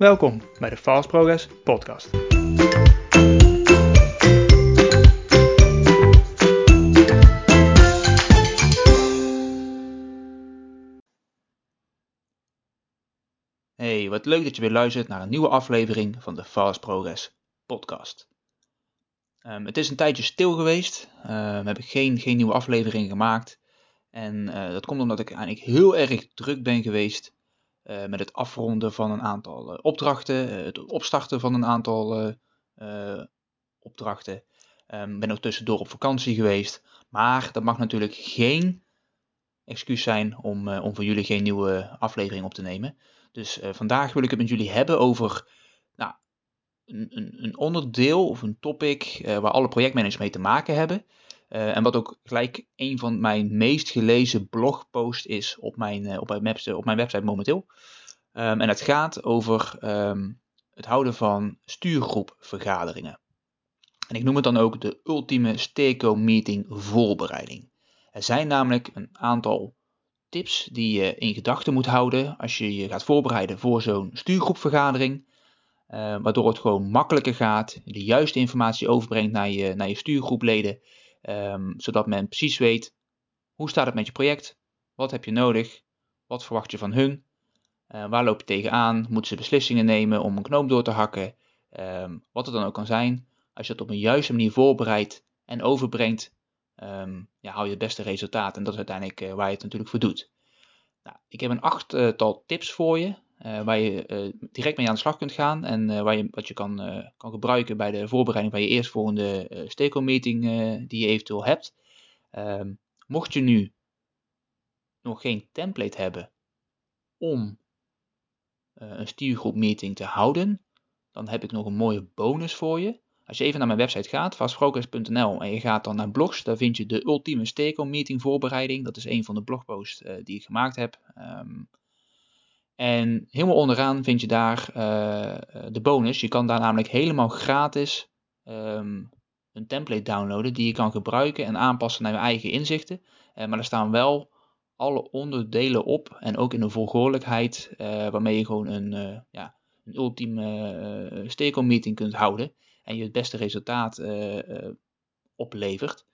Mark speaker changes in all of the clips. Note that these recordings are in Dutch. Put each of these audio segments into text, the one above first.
Speaker 1: Welkom bij de Fast Progress Podcast. Hey, wat leuk dat je weer luistert naar een nieuwe aflevering van de Fast Progress Podcast. Ehm, het is een tijdje stil geweest. We hebben geen, geen nieuwe aflevering gemaakt. En uh, dat komt omdat ik eigenlijk heel erg druk ben geweest uh, met het afronden van een aantal uh, opdrachten, uh, het opstarten van een aantal opdrachten. Um, ben ook tussendoor op vakantie geweest. Maar dat mag natuurlijk geen excuus zijn om, om voor jullie geen nieuwe aflevering op te nemen. Dus vandaag wil ik het met jullie hebben over nou, een, een onderdeel of een topic waar alle projectmanagers mee te maken hebben. Uh, en wat ook gelijk een van mijn meest gelezen blogposts is op mijn, uh, op mijn, website, op mijn website momenteel. Um, en het gaat over um, het houden van stuurgroepvergaderingen. En ik noem het dan ook de ultieme Steco meeting voorbereiding. Er zijn namelijk een aantal tips die je in gedachten moet houden als je je gaat voorbereiden voor zo'n stuurgroepvergadering. Waardoor het gewoon makkelijker gaat, de juiste informatie overbrengt naar je, naar je stuurgroepleden. Um, zodat men precies weet hoe staat het met je project, wat heb je nodig, wat verwacht je van hun, uh, waar loop je tegenaan, moeten ze beslissingen nemen om een knoop door te hakken, um, wat het dan ook kan zijn. Als je het op een juiste manier voorbereidt en overbrengt, um, ja, hou je het beste resultaat. En dat is uiteindelijk uh, waar je het natuurlijk voor doet. Nou, ik heb een achttal tips voor je, uh, waar je uh, direct mee aan de slag kunt gaan en uh, waar je, wat je kan, kan gebruiken bij de voorbereiding van je eerstvolgende uh, stakeholder meeting die je eventueel hebt. Ehm, mocht je nu nog geen template hebben om een stuurgroep meeting te houden, dan heb ik nog een mooie bonus voor je. Als je even naar mijn website gaat, fastprogress.nl, en je gaat dan naar blogs, daar vind je de ultieme stakeholder meeting voorbereiding. Dat is een van de blogposts die ik gemaakt heb. Um, en helemaal onderaan vind je daar uh, de bonus. Je kan daar namelijk helemaal gratis um, een template downloaden die je kan gebruiken en aanpassen naar je eigen inzichten. Uh, maar er staan wel alle onderdelen op en ook in een volgordelijkheid uh, waarmee je gewoon een, ja, een ultieme stakeholder meeting kunt houden en je het beste resultaat oplevert.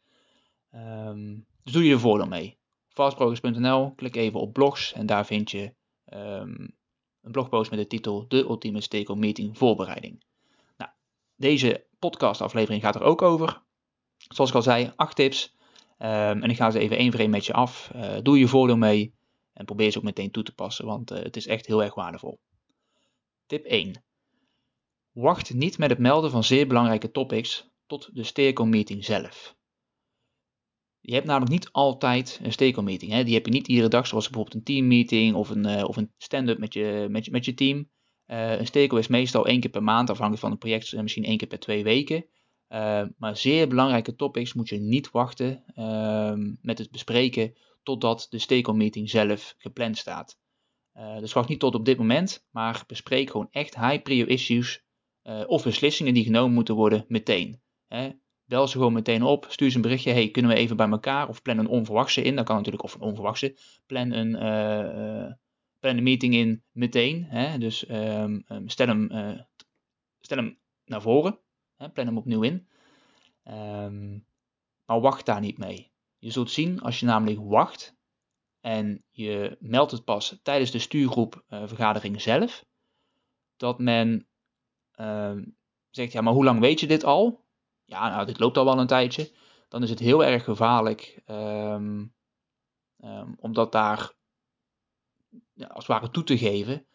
Speaker 1: Um, dus doe je er voordeel mee. Fastprogress.nl, klik even op blogs en daar vind je um, een blogpost met de titel De Ultieme Stakeholder Meeting Voorbereiding. Nou, deze podcastaflevering gaat er ook over. Zoals ik al zei, acht tips. Um, en ik ga ze even één voor één met je af. Uh, doe je voordeel mee en probeer ze ook meteen toe te passen, want uh, het is echt heel erg waardevol. Tip 1. Wacht niet met het melden van zeer belangrijke topics tot de stakeholder meeting zelf. Je hebt namelijk niet altijd een stakeholder meeting. Hè? Die heb je niet iedere dag, zoals bijvoorbeeld een teammeeting of een, uh, een stand-up met je, met, met je team. Uh, een stakeholder is meestal één keer per maand, afhankelijk van het project, uh, misschien één keer per twee weken. maar zeer belangrijke topics moet je niet wachten ehm, met het bespreken totdat de stakeholder meeting zelf gepland staat. dus wacht niet tot op dit moment, maar bespreek gewoon echt high prio issues of beslissingen die genomen moeten worden meteen. Hè? Bel ze gewoon meteen op, stuur ze een berichtje. Hey, kunnen we even bij elkaar? Of plan een onverwachte in. Dat kan natuurlijk, of een onverwachte. Plan een, uh, uh, plan een meeting in meteen. Hè? Dus um, um, stel, hem, uh, stel hem naar voren. Hè? Plan hem opnieuw in. Um, maar wacht daar niet mee. Je zult zien, als je namelijk wacht en je meldt het pas tijdens de stuurgroepvergadering zelf, dat men zegt, ja, maar hoe lang weet je dit al? Ja, nou, dit loopt al wel een tijdje, dan is het heel erg gevaarlijk, um, um, om dat daar ja, als het ware toe te geven.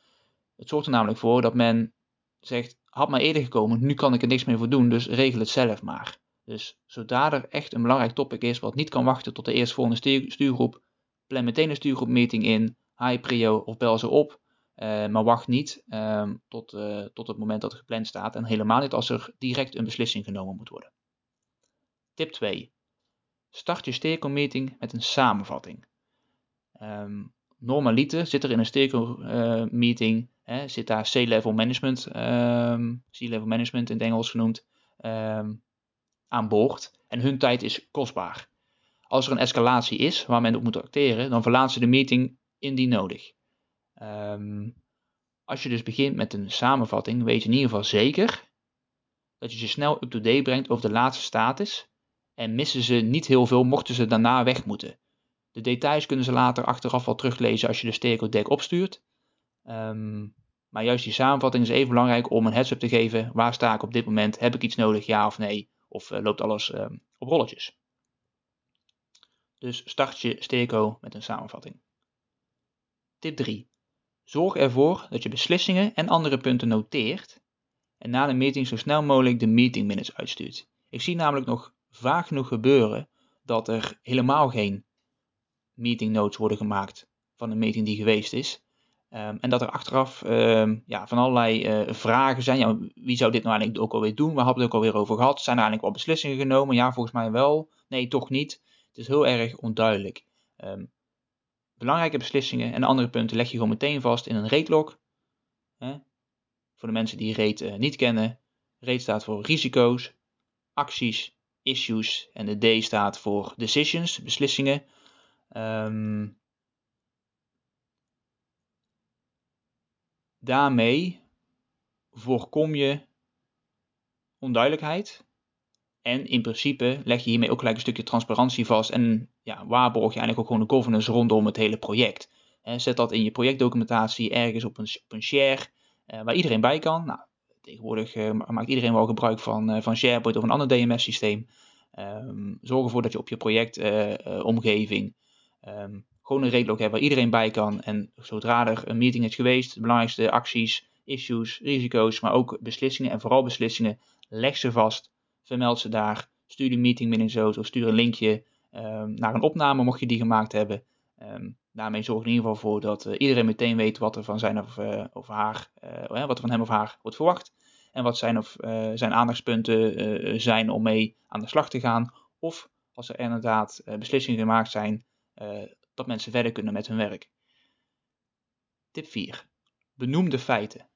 Speaker 1: Het zorgt er namelijk voor dat men zegt, had maar eerder gekomen, nu kan ik er niks meer voor doen, dus regel het zelf maar. Dus zodra er echt een belangrijk topic is wat niet kan wachten tot de eerstvolgende stuurgroep, plan meteen een stuurgroepmeeting in, high prio of bel ze op. Uh, maar wacht niet uh, tot, uh, tot het moment dat het gepland staat en helemaal niet als er direct een beslissing genomen moet worden. Tip 2. Start je stakeholder met een samenvatting. Um, normaliter zit er in een stakeholder meeting, hè, zit daar C-level management, um, C-level management in Engels genoemd, aan boord. En hun tijd is kostbaar. Als er een escalatie is waar men op moet acteren, dan verlaten ze de meeting indien nodig. Um, als je dus begint met een samenvatting, weet je in ieder geval zeker dat je ze snel up-to-date brengt over de laatste status en missen ze niet heel veel mochten ze daarna weg moeten. De details kunnen ze later achteraf wel teruglezen als je de Stereo deck opstuurt. Ehm, maar juist die samenvatting is even belangrijk om een heads-up te geven. Waar sta ik op dit moment? Heb ik iets nodig? Ja of nee? Of uh, loopt alles uh, op rolletjes? Dus start je Stereo met een samenvatting. Tip 3. Zorg ervoor dat je beslissingen en andere punten noteert en na de meeting zo snel mogelijk de meeting minutes uitstuurt. Ik zie namelijk nog vaak genoeg gebeuren dat er helemaal geen meeting notes worden gemaakt van een meeting die geweest is. Um, en dat er achteraf um, ja, van allerlei uh, vragen zijn. Ja, wie zou dit nou eigenlijk ook alweer doen? Waar hebben we het ook alweer over gehad? Zijn er eigenlijk wel beslissingen genomen? Ja, volgens mij wel. Nee, toch niet. Het is heel erg onduidelijk. Um, belangrijke beslissingen en andere punten leg je gewoon meteen vast in een rate Hè? Voor de mensen die rate uh, niet kennen. Rate staat voor risico's, acties, issues en de D staat voor decisions, beslissingen. Um, daarmee voorkom je onduidelijkheid. En in principe leg je hiermee ook gelijk een stukje transparantie vast en ja, waarborg je eigenlijk ook gewoon de governance rondom het hele project. zet dat in je projectdocumentatie ergens op een, op een share uh, waar iedereen bij kan. Nou, tegenwoordig uh, maakt iedereen wel gebruik van, uh, van SharePoint of een ander DMS-systeem. Um, zorg ervoor dat je op je projectomgeving um, gewoon een redelog hebt waar iedereen bij kan. En zodra er een meeting is geweest, de belangrijkste acties, issues, risico's, maar ook beslissingen en vooral beslissingen, leg ze vast, vermeld ze daar, stuur de meeting minning zo of stuur een linkje um, naar een opname mocht je die gemaakt hebben. Um, daarmee zorg in ieder geval voor dat uh, iedereen meteen weet wat er van zijn of, uh, of haar, uh, wat er van hem of haar wordt verwacht. En wat zijn of zijn aandachtspunten zijn om mee aan de slag te gaan. Of als er inderdaad beslissingen gemaakt zijn, dat mensen verder kunnen met hun werk. Tip 4. Benoem de feiten.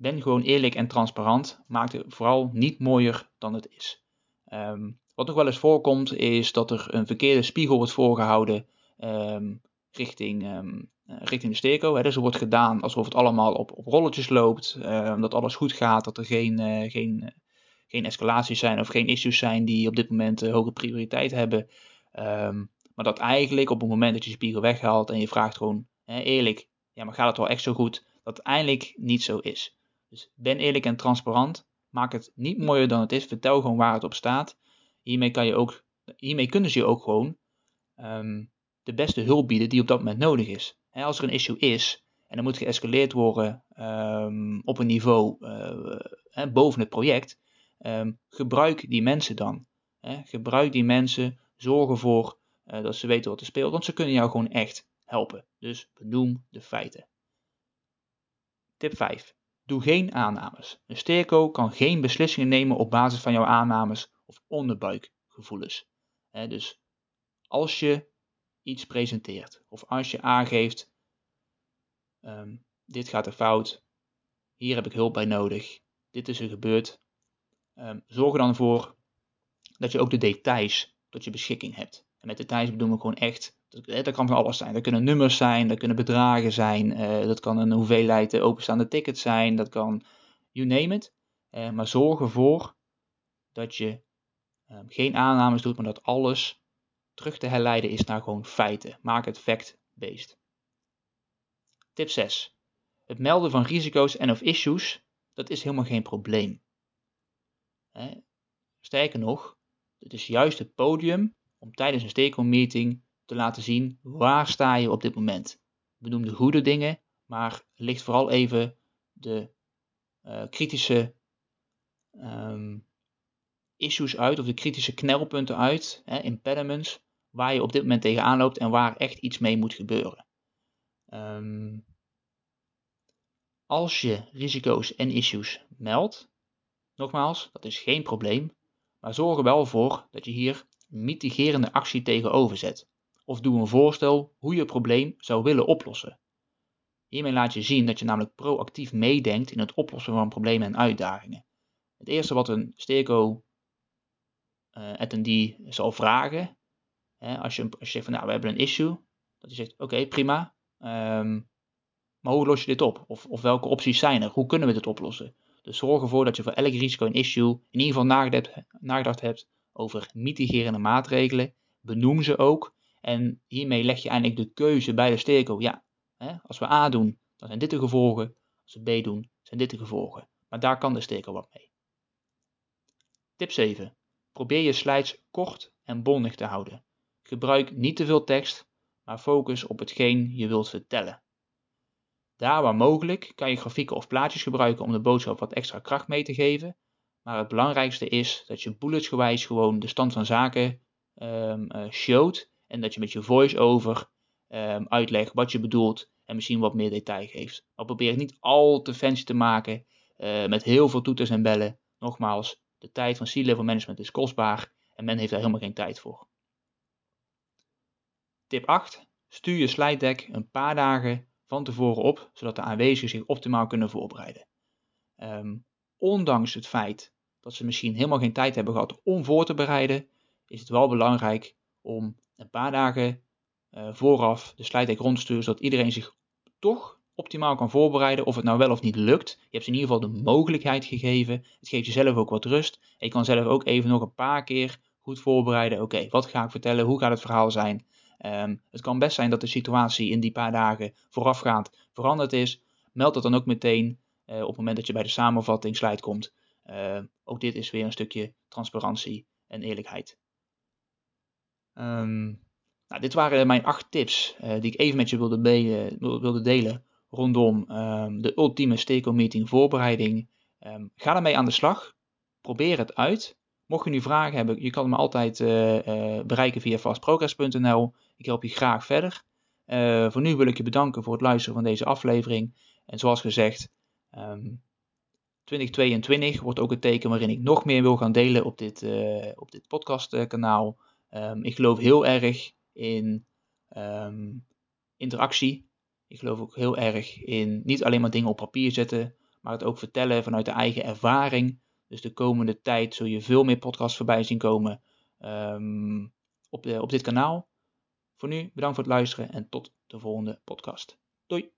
Speaker 1: Ben gewoon eerlijk en transparant. Maak het vooral niet mooier dan het is. Um, wat nog wel eens voorkomt is dat er een verkeerde spiegel wordt voorgehouden um, richting, um, richting de sterco. Hè. Dus er wordt gedaan alsof het allemaal op, op rolletjes loopt, dat alles goed gaat, dat er geen, uh, geen, uh, geen escalaties zijn of geen issues zijn die op dit moment hoge prioriteit hebben. Maar dat eigenlijk op het moment dat je spiegel weghaalt en je vraagt gewoon hè, eerlijk, ja, maar gaat het wel echt zo goed? Dat het eigenlijk niet zo is. Dus ben eerlijk en transparant. Maak het niet mooier dan het is. Vertel gewoon waar het op staat. Hiermee, kan je ook, hiermee kunnen ze je ook gewoon um, de beste hulp bieden die op dat moment nodig is. Als er een issue is en er moet geëscaleerd worden um, op een niveau hè, boven het project, um, gebruik die mensen dan. Gebruik die mensen, zorg ervoor uh, dat ze weten wat er speelt, want ze kunnen jou gewoon echt helpen. Dus benoem de feiten. Tip 5. Doe geen aannames. Een sterco kan geen beslissingen nemen op basis van jouw aannames of onderbuikgevoelens. Dus als je iets presenteert of als je aangeeft, um, dit gaat er fout, hier heb ik hulp bij nodig, dit is er gebeurd, um, zorg er dan voor dat je ook de details tot je beschikking hebt. En met details bedoel ik gewoon echt, dat, kan van alles zijn. Dat kunnen nummers zijn, dat kunnen bedragen zijn, uh, dat kan een hoeveelheid uh, openstaande tickets zijn, dat kan, you name it. Uh, maar zorg ervoor dat je ehm, geen aannames doet, maar dat alles terug te herleiden is naar gewoon feiten. Maak het fact-based. Tip 6. Het melden van risico's en of issues, dat is helemaal geen probleem. Sterker nog, het is juist het podium om tijdens een stakeholder meeting te laten zien waar sta je op dit moment. Benoem de goede dingen, maar licht vooral even de uh, kritische um, issues uit of de kritische knelpunten uit, hè, impediments, waar je op dit moment tegenaan loopt en waar echt iets mee moet gebeuren. Um, als je risico's en issues meldt, nogmaals, dat is geen probleem, maar zorg er wel voor dat je hier mitigerende actie tegenover zet. Of doe een voorstel hoe je het probleem zou willen oplossen. Hiermee laat je zien dat je namelijk proactief meedenkt in het oplossen van problemen en uitdagingen. Het eerste wat een sterco uh, attendee zal vragen, hè, als, je, als je zegt van nou we hebben een issue, dat hij zegt oké prima, um, maar hoe los je dit op? Of, of welke opties zijn er? Hoe kunnen we dit oplossen? Dus zorg ervoor dat je voor elk risico en issue in ieder geval nagedacht hebt over mitigerende maatregelen. Benoem ze ook. En hiermee leg je eigenlijk de keuze bij de stakeholder. Ja, hè, als we A doen, dan zijn dit de gevolgen. Als we B doen, zijn dit de gevolgen. Maar daar kan de stakeholder wat mee. Tip 7. Probeer je slides kort en bondig te houden. Gebruik niet te veel tekst, maar focus op hetgeen je wilt vertellen. Daar waar mogelijk kan je grafieken of plaatjes gebruiken om de boodschap wat extra kracht mee te geven, maar het belangrijkste is dat je bulletsgewijs gewoon de stand van zaken um, showt en dat je met je voice-over um, uitlegt wat je bedoelt en misschien wat meer detail geeft. Maar probeer het niet al te fancy te maken uh, met heel veel toeters en bellen. Nogmaals, de tijd van C-level management is kostbaar en men heeft daar helemaal geen tijd voor. Tip 8. Stuur je slide deck een paar dagen van tevoren op, zodat de aanwezigen zich optimaal kunnen voorbereiden. Um, ondanks het feit dat ze misschien helemaal geen tijd hebben gehad om voor te bereiden, is het wel belangrijk om een paar dagen uh, vooraf de slide deck rond te sturen, zodat iedereen zich toch optimaal kan voorbereiden. Of het nou wel of niet lukt. Je hebt ze in ieder geval de mogelijkheid gegeven. Het geeft jezelf ook wat rust. Je kan zelf ook even nog een paar keer goed voorbereiden. Oké, wat ga ik vertellen? Hoe gaat het verhaal zijn? Um, het kan best zijn dat de situatie in die paar dagen voorafgaand veranderd is. Meld dat dan ook meteen op het moment dat je bij de samenvatting slide komt. Uh, ook dit is weer een stukje transparantie en eerlijkheid. Um, nou, dit waren mijn acht tips uh, die ik even met je wilde, wilde delen rondom um, de ultieme stakeholder meeting voorbereiding. Um, ga ermee aan de slag. Probeer het uit. Mocht je nu vragen hebben, je kan me altijd bereiken via fastprogress.nl. Ik help je graag verder. Voor nu wil ik je bedanken voor het luisteren van deze aflevering. En zoals gezegd, um, 2022 wordt ook het teken waarin ik nog meer wil gaan delen op dit, op dit podcastkanaal. ik geloof heel erg in interactie ik geloof ook heel erg in niet alleen maar dingen op papier zetten, maar het ook vertellen vanuit de eigen ervaring. Dus de komende tijd zul je veel meer podcasts voorbij zien komen op, op dit kanaal. Voor nu bedankt voor het luisteren en tot de volgende podcast. Doei!